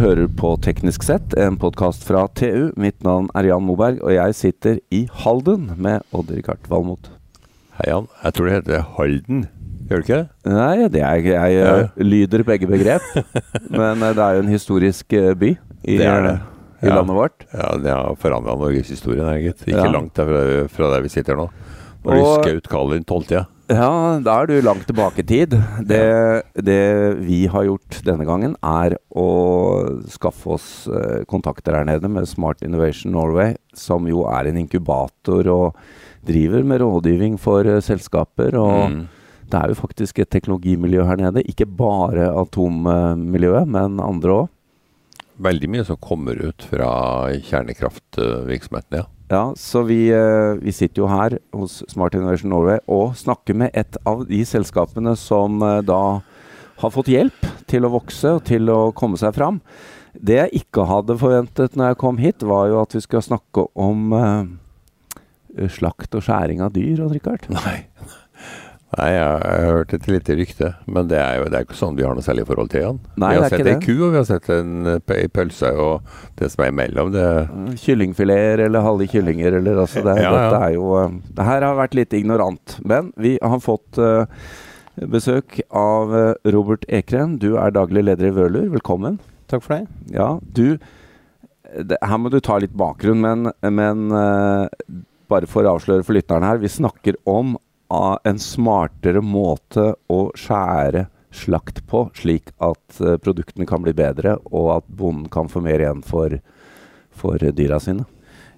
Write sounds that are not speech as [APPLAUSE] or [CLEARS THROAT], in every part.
hører på Teknisk sett, en podkast fra TU. Mitt navn er Jan Moberg, og jeg sitter i Halden med Odd-Rikard Valmot. Hei, Jan. Jeg tror det heter Halden. Gjør det ikke? Nei, det er, jeg Ja. eh, lyder begge begrep. [LAUGHS] men eh, det er jo en historisk eh, by i, Det det. i Ja. landet vårt. Ja, Det har forandra norgeshistorien, her, gitt. Ikke Ja. langt derfra fra der vi sitter nå. Når Og- skjøt Kalin tolvtida. Ja, da er du langt tilbake i tid. Det, det vi har gjort denne gangen, er å skaffe oss eh, kontakter her nede med Smart Innovation Norway, som jo er en inkubator og driver med rådgivning for eh, selskaper. Og Mm. det er jo faktisk et teknologimiljø her nede. Ikke bare atommiljøet, men andre òg. Veldig mye som kommer ut fra kjernekraftvirksomheten, ja. Ja, så vi, eh, vi sitter jo her hos Smart Innovation Norway og snakker med et av de selskapene som eh, da har fått hjelp til å vokse og til å komme seg fram. Det jeg ikke hadde forventet når jeg kom hit, var jo at vi skulle snakke om eh, slakt og skjæring av dyr, Rikard. Nei. Nei, jeg jeg har hørt et lite rykte, men det er jo det er ikke sånn vi har noe særlig forhold til, han. Nei, vi har det er sett ei ku, og vi har sett en eh, ei pølse, og det som er imellom, det Eh, Kyllingfileter eller halve kyllinger eller altså det, Ja, ja. Dette er jo eh, Det her har vært litt ignorant. Men vi har fått uh, besøk av Robert Ekren. Du er daglig leder i Vøler. Velkommen. Takk for det. Ja, du det, Her må du ta litt bakgrunn, men, men uh, bare for å avsløre for lytteren her. Vi snakker om en smartere måte å skjære slakt på, slik at eh, produktene kan bli bedre, og at bonden kan få mer igjen for, for dyra sine.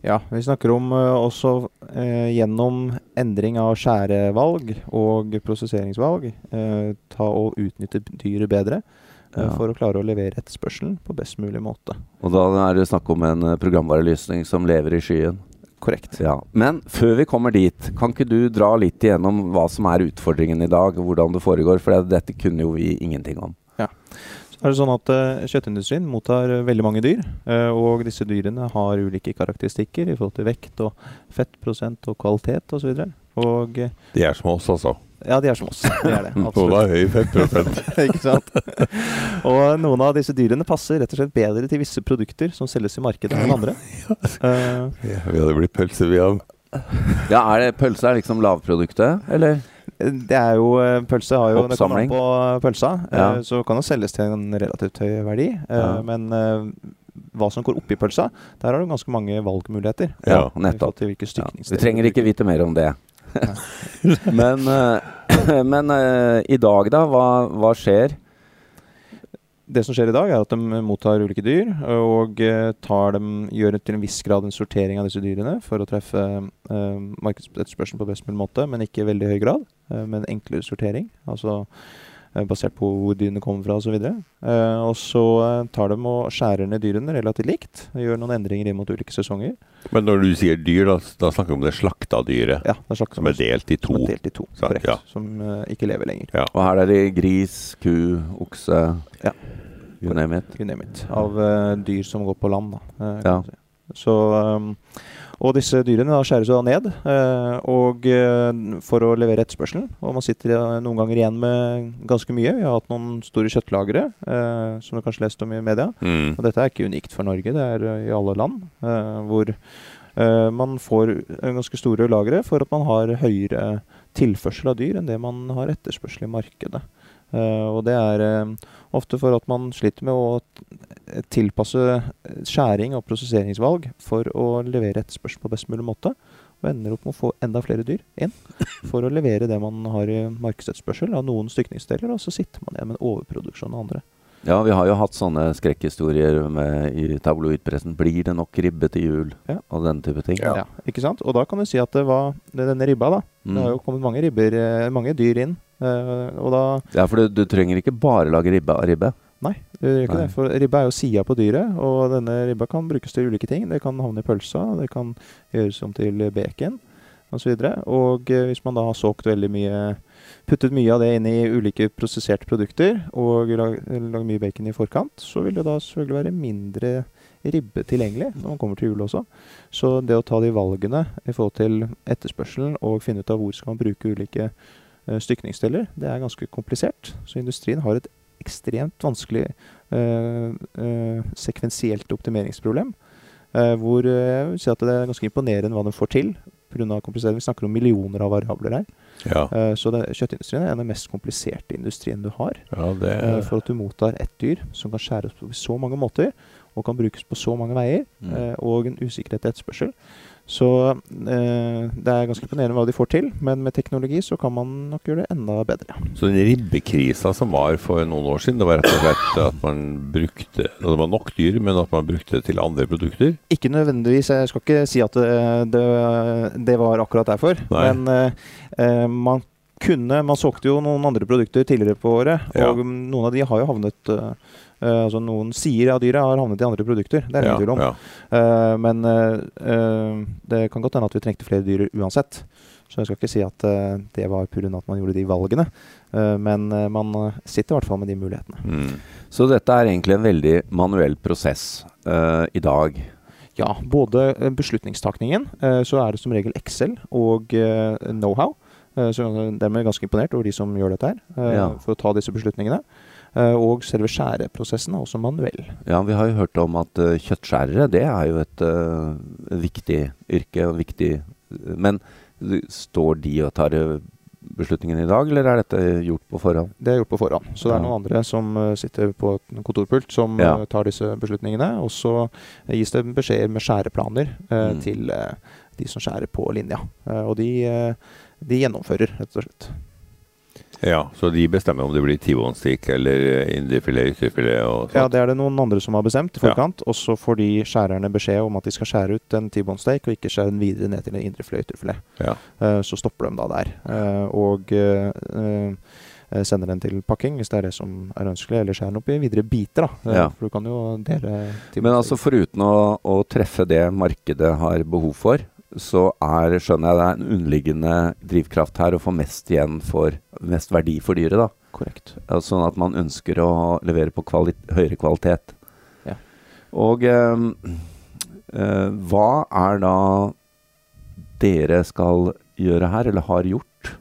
Ja, vi snakker om eh, også eh, gjennom endring av skjærevalg og prosesseringsvalg eh, ta og utnytte dyret bedre eh, Ja. for å klare å levere etterspørselen på best mulig måte. Og da er det snakk om en programvarelysning programvareløsning som lever i skyen. Korrekt. Ja. Men før vi kommer dit, kan ikke du dra litt igjennom hva som er utfordringen i dag, hvordan det foregår? For dette kunne jo vi ingenting om. Ja. Så er det sånn at uh, Kjøttindustrien mottar eh, veldig mange dyr, uh, og disse dyrene har ulike karakteristikker i forhold til vekt og fettprosent og kvalitet osv. Og, så og uh, De er som oss, altså. Ja, de er som oss. De er det. [LAUGHS] Har høy fettprosent. [LAUGHS] ikke sant? Og noen av disse dyrene passer rett og slett bedre til visse produkter som selges i markedet enn andre. [LAUGHS] Eh, Ja, vi hadde blitt pølse, vi òg. Ja, er det Pølse er liksom lavproduktet, eller? det er jo eh, Pølse har jo Det kommer Oppsamling. an på pølsa. eh, Ja. Så kan det selges til en relativt høy verdi. Ja. Men hva som går oppi pølsa, der har du ganske mange valgmuligheter. Ja, nettopp. Ja. Vi trenger ikke vite mer om det. [LAUGHS] men eh, [CLEARS THROAT] men eh, i dag, da? Hva, hva skjer? Det som skjer i dag, er at de mottar ulike dyr og eh, dem, gjør til en viss grad en sortering av disse dyrene for å treffe uh, markedsetterspørselen på best mulig måte, men ikke i veldig høy grad. Uh, en enklere sortering, altså basert på hvor dyrene kommer fra osv. Uh, og så eh, tar de og skjærer ned dyrene relativt likt. Gjør noen endringer inn mot ulike sesonger. Men når du sier dyr, da, da snakker vi om det slakta dyret. Ja, det er slags Som er delt i to. Som er delt i to, korrekt. ja. Som uh, ikke lever lenger. Og her er det gris, ku, okse Ja. You name it. You name it. Av uh, dyr som går på land. Da, eh, Ja. si. Så, um, og disse dyrene da skjæres da ned eh, og, eh, for å levere etterspørselen. Og man sitter eh, noen ganger igjen med ganske mye. Vi har hatt noen store kjøttlagre, eh, som du kanskje leste om i media. Mm. Og dette er ikke unikt for Norge, det er i alle land. eh, hvor man får ganske store lagre for at man har høyere tilførsel av dyr enn det man har etterspørsel i markedet. Uh, og det er uh, ofte for at man sliter med å tilpasse eh, skjæring og prosesseringsvalg for å levere etterspørsel på best mulig måte. Og ender opp med å få enda flere dyr inn for å levere det man har i markedsetterspørsel av noen stykningsdeler, og så sitter man igjen med en overproduksjon av andre. Ja, vi har jo hatt sånne skrekkhistorier med, i tabloidpressen. Blir det nok ribbe til jul? Ja. Og den type ting. Ja. ikke sant? Og da kan du si at det var denne ribba, da. Mm. Det har jo kommet mange, ribber, eh, mange dyr inn. eh, og da Ja, for du, du trenger ikke bare lage ribbe av ribbe. Nei, det gjør ikke Nei. det. For ribba er jo sida på dyret, og denne ribba kan brukes til ulike ting. Det kan havne i pølsa, det kan gjøres om til bacon osv. Og, så og eh, hvis man da har solgt veldig mye Puttet mye av det inn i ulike prosesserte produkter og lag- mye bacon i forkant, så vil det da selvfølgelig være mindre ribbe tilgjengelig når man kommer til jul også. Så det å ta de valgene i forhold til etterspørselen og finne ut av hvor skal man bruke ulike eh, stykningsdeler, det er ganske komplisert. Så industrien har et ekstremt vanskelig eh, eh, sekvensielt optimeringsproblem. Hvor jeg vil si at det er ganske imponerende hva de får til. På grunn komplisering. Vi snakker om millioner av variabler her. Ja, Eh, så det, kjøttindustrien er en av de mest kompliserte industrien du har. ja det Eh, for at du mottar ett dyr som kan skjæres på så mange måter, og kan brukes på så mange veier, Mm. eh, og en usikkerhet til etterspørsel. Så eh, det er ganske imponerende hva de får til, men med teknologi så kan man nok gjøre det enda bedre. Så den ribbekrisa som var for noen år siden, det var rett og slett at man brukte Det var nok dyr, men at man brukte det til andre produkter? Ikke nødvendigvis, jeg skal ikke si at det, det, det var akkurat derfor, Nei. men eh, eh, man kunne Man solgte jo noen andre produkter tidligere på året, Ja. og noen av de har jo havnet eh, eh, altså Noen sier ja, dyret har havnet i andre produkter. Det er det ingen tvil om. ja. Uh, men uh, det kan godt hende at vi trengte flere dyr uansett. Så jeg skal ikke si at det var pga. at man gjorde de valgene. Men man sitter i hvert fall med de mulighetene. Mm. Så dette er egentlig en veldig manuell prosess i dag. Ja, både beslutningstakningen, så er det som regel Excel og know-how. Så dermed er ganske imponert over de som gjør dette her, Ja. for å ta disse beslutningene. Eh, og selve skjæreprosessen er også manuell. Ja, vi har jo hørt om at eh, kjøttskjærere, det er jo et uh, viktig yrke. viktig, Men står de og tar beslutningen i dag, eller er dette gjort på forhånd? Det er gjort på forhånd. Så det er noen andre som sitter på et kontorpult som Ja. tar disse beslutningene. Og så gis det beskjeder med skjæreplaner uh, Mm. til uh, de som skjærer på linja. Og de, de gjennomfører, rett og slett. Ja, så de bestemmer om det blir T-bone stick eller indrefilet, ytterfilet og sånt? Ja, det er det noen andre som har bestemt i Ja. forkant. Og så får de skjærerne beskjed om at de skal skjære ut en T-bone og ikke skjære den videre ned til en indrefilet ytterfilet. Ja. Uh, så stopper de da der. Uh, og uh, eh, sender den til pakking hvis det er det som er ønskelig, eller skjærer den opp i videre biter. da. Eh, Ja. For du kan jo dele Men altså foruten å, å treffe det markedet har behov for, så er, skjønner jeg det er en underliggende drivkraft her å få mest igjen for mest verdi for dyret. da. Korrekt. Sånn at man ønsker å levere på kvali høyere kvalitet. Ja. Og eh, eh, hva er da dere skal gjøre her, eller har gjort,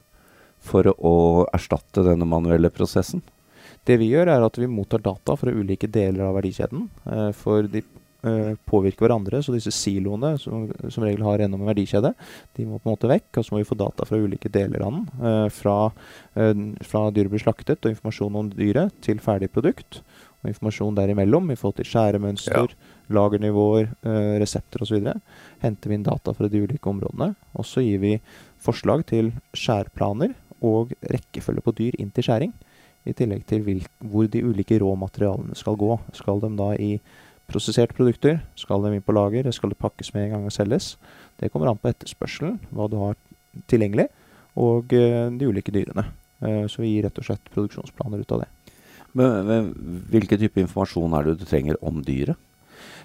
for å erstatte denne manuelle prosessen? Det vi gjør, er at vi mottar data fra ulike deler av verdikjeden. eh, for de eh, påvirker hverandre, så disse siloene som som regel har gjennom en verdikjede, de må på en måte vekk. Og så må vi få data fra ulike deler av den. eh, fra, eh, fra dyret blir slaktet, og informasjon om dyret, til ferdig produkt. Og informasjon derimellom i forhold til skjæremønster, lagernivåer, eh, resepter osv. Henter vi inn data fra de ulike områdene. Og så gir vi forslag til skjærplaner og rekkefølge på dyr inn til skjæring. I tillegg til hvor de ulike råmaterialene skal gå. Skal de da i prosesserte produkter? Skal de inn på lager? Skal det pakkes med en gang og selges? Det kommer an på etterspørselen, hva du har tilgjengelig, og eh, de ulike dyrene. Eh, så vi gir rett og slett produksjonsplaner ut av det. Men, men, hvilken type informasjon er det du trenger om dyret?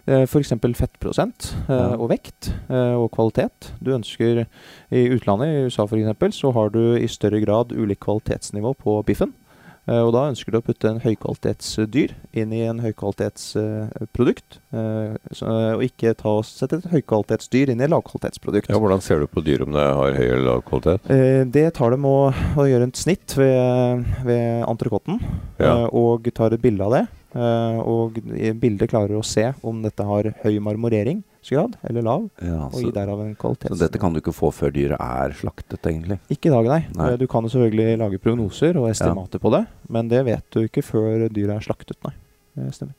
Eh, F.eks. fettprosent og vekt og kvalitet. Du ønsker I utlandet, i USA f.eks., så har du i større grad ulikt kvalitetsnivå på biffen. Eh, og da ønsker du å putte en høykvalitetsdyr inn i en høykvalitetsprodukt. og ikke ta og sette et høykvalitetsdyr inn i et lavkvalitetsprodukt. Ja, Hvordan ser du på dyr om det har høy eller lav kvalitet? Eh, det tar dem å, å gjøre et snitt ved, ved entrecôten, Ja. eh, og tar et bilde av det. Eh, og bildet klarer å se om dette har høy marmoreringsgrad eller lav, Ja, og gi derav en kvalitet. så dette kan du ikke få før dyret er slaktet, egentlig? Ikke i dag, nei. Nei. Du kan jo selvfølgelig lage prognoser og estimater på det, men det vet du ikke før dyret er slaktet, nei. Det stemmer.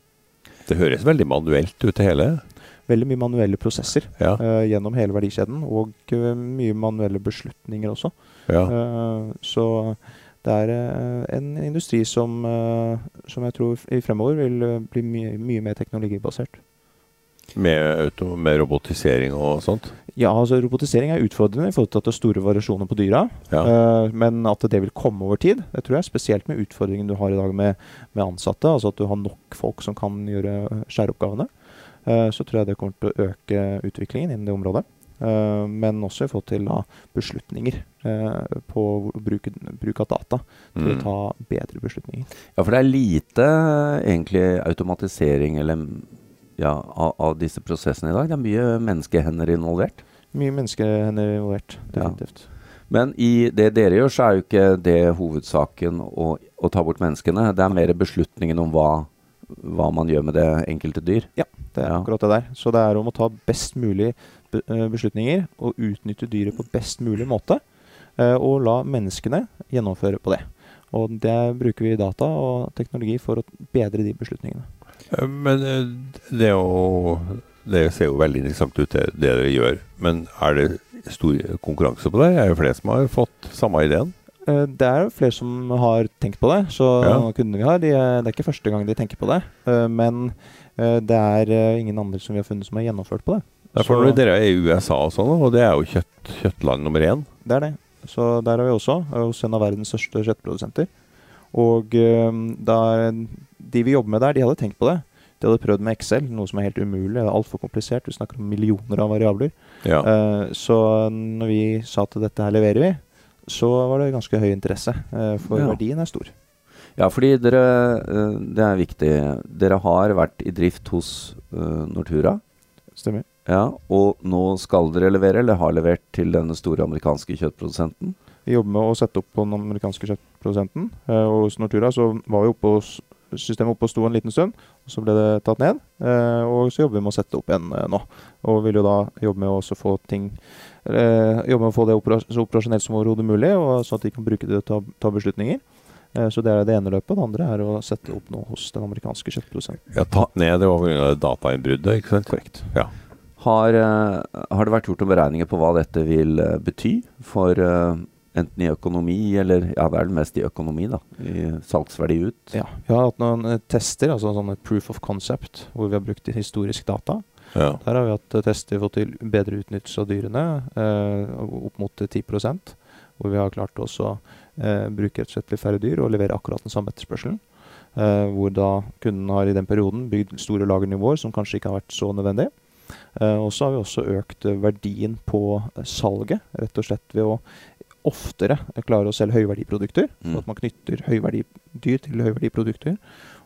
Det høres veldig manuelt ut, det hele. Veldig mye manuelle prosesser Ja, uh, gjennom hele verdikjeden, og eh, mye manuelle beslutninger også. ja. Eh, så det er en industri som, som jeg tror i fremover vil bli mye, mye mer teknologibasert. Med, auto, med robotisering og sånt. Ja, altså Robotisering er utfordrende i forhold til at det er store variasjoner på dyra. Ja. Uh, men at det vil komme over tid, det tror jeg spesielt med utfordringen du har i dag med, med ansatte. Altså at du har nok folk som kan gjøre skjæreoppgavene. Uh, så tror jeg det kommer til å øke utviklingen innen det området. Uh, men også i forhold til beslutninger eh, på bruk, bruk av data til Mm. å ta bedre beslutninger. Ja, for det er lite egentlig automatisering eller, ja, av, av disse prosessene i dag. Det er mye menneskehender involvert. Mye menneskehender involvert, Ja. Men i det dere gjør, så er jo ikke det hovedsaken å, å ta bort menneskene. Det er mer beslutningen om hva, hva man gjør med det enkelte dyr. Ja, Det er Ja. akkurat det der. Så det er om å ta best mulig eh, beslutninger og utnytte dyret på best mulig måte. eh, Og la menneskene gjennomføre på det. Og det bruker vi data og teknologi for å bedre de beslutningene. Eh, Men eh, det, jo, det ser jo veldig interessant ut, det, det dere gjør. Men er det stor konkurranse på det? Er det flere som har fått samme ideen? Eh, Det er jo flere som har tenkt på det. Så Ja. kundene vi har, de, det er ikke første gang de tenker på det. Men det er ingen andre som vi har funnet som har gjennomført på det. Derfor dere er i USA og sånn, og det er jo kjøtt, kjøttland nummer én. Det er det. Så der er vi også, hos en av verdens største kjøttprodusenter. Og eh, da, de vi jobber med der, de hadde tenkt på det. De hadde prøvd med Excel, noe som er helt umulig. Det er altfor komplisert. Vi snakker om millioner av variabler. Ja. Uh, så når vi sa at dette her leverer vi, så var det ganske høy interesse. Uh, for Ja. verdien er stor. Ja, fordi dere uh, Det er viktig. Dere har vært i drift hos Nortura. Stemmer. Ja, og nå skal dere levere, eller har levert, til denne store amerikanske kjøttprodusenten. Vi jobber med å sette opp på den amerikanske kjøttprodusenten. Eh, og hos Nortura så var vi oppe og systemet oppe og sto en liten stund. og Så ble det tatt ned. Eh, og så jobber vi med å sette opp igjen eh, nå. Og vil jo da jobbe med å også få ting eh, Jobbe med å få det operas så operasjonelt som overhodet mulig, og sånn at de kan bruke det til å ta, ta beslutninger. Eh, så det er det ene løpet. Det andre er å sette opp noe hos den amerikanske kjøttprodusenten. ja, tatt ned det var pga. datainnbruddet, ikke sant? Korrekt. Ja. Har, eh, har det vært gjort noen beregninger på hva dette vil eh, bety for eh, enten i økonomi, eller ja, det er det mest i økonomi, da. I salgsverdi ut. Ja. Vi har hatt noen eh, tester, altså sånne proof of concept, hvor vi har brukt historisk data. Ja. Der har vi hatt eh, tester fått til bedre utnyttelse av dyrene, eh, opp mot eh, 10% Hvor vi har klart også å eh, bruke rett og slett litt færre dyr og levere akkurat den samme etterspørselen. Eh, hvor da kunden har i den perioden bygd store lagernivåer som kanskje ikke har vært så nødvendig. Eh, og så har vi også økt eh, verdien på eh, salget, rett og slett ved å oftere klare å selge høyverdiprodukter. Mm. Så at man knytter høyverdidyr til høyverdiprodukter,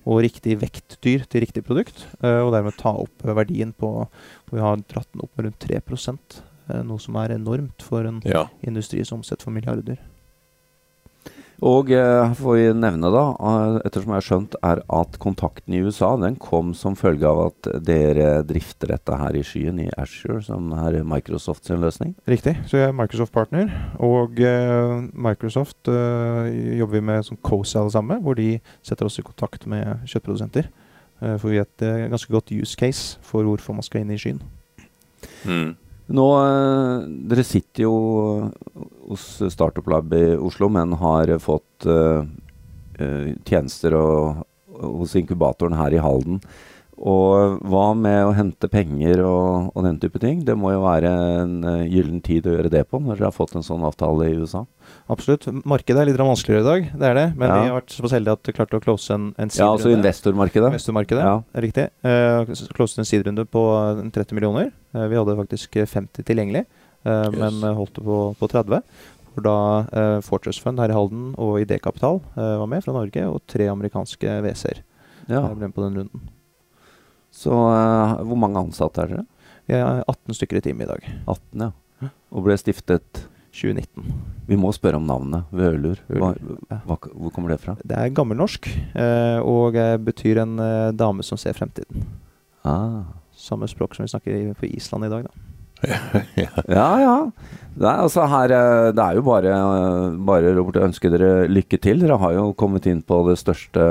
og riktig vektdyr til riktig produkt. eh, og dermed ta opp verdien på Vi har dratt den opp med rundt 3 eh, noe som er enormt for en ja. industri som omsetter for milliarder. Og eh, får vi nevne, da, eh, ettersom jeg har skjønt, er at kontakten i USA den kom som følge av at dere drifter dette her i skyen i Azure, som er Microsoft sin løsning. Riktig. Så jeg er Microsoft-partner. Og eh, Microsoft eh, jobber vi med som co-sell sammen, hvor de setter oss i kontakt med kjøttprodusenter. Eh, for vi har et eh, ganske godt use case for hvorfor man skal inn i skyen. Mm. Nå, eh, Dere sitter jo hos Startup Lab i Oslo, men har fått eh, eh, tjenester og, hos inkubatoren her i Halden. Og hva med å hente penger og, og den type ting? Det må jo være en uh, gyllen tid å gjøre det på når dere har fått en sånn avtale i USA. Absolutt. Markedet er litt vanskeligere i dag, det er det. Men Ja. vi har vært såpass heldige at vi klarte å close en, en Ja, altså investormarkedet. Investormarkedet, Ja. riktig. Uh, close en siderunde på eh, 30 millioner. Eh, vi hadde faktisk eh, 50 tilgjengelig, eh, Yes. men eh, holdt det på, på 30. Hvor da Fortress Fund her i Halden og Idékapital var med fra Norge, og tre amerikanske WC-er Ja. ble med på den runden. Så hvor mange ansatte er dere? Vi er 18 stykker i teamet i dag. 18, ja. Og ble stiftet 2019. Vi må spørre om navnet. Vølur. Hva, hva, hvor kommer det fra? Det er gammelnorsk, eh, og betyr en eh, dame som ser fremtiden. Ah. Samme språk som vi snakker på Island i dag, da. [LAUGHS] Ja, ja. Det er, altså her, eh, det er jo bare, eh, bare Robert, å ønske dere lykke til. Dere har jo kommet inn på det største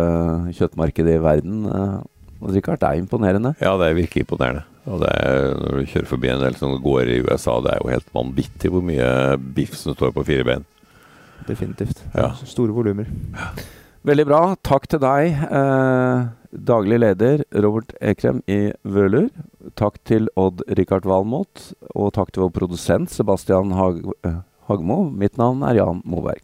kjøttmarkedet i verden. eh, og Richard, det er imponerende. ja, det virker imponerende. Og det er, når du kjører forbi en del som går i USA, det er jo helt vanvittig hvor mye biff som står på fire bein. Definitivt. Ja. Store volumer. Veldig bra. Takk til deg, eh, daglig leder Robert Ekrem i Vøler. Takk til Odd-Rikard Valmot, og takk til vår produsent Sebastian Hag eh, Hagmo. Mitt navn er Jan Moberg.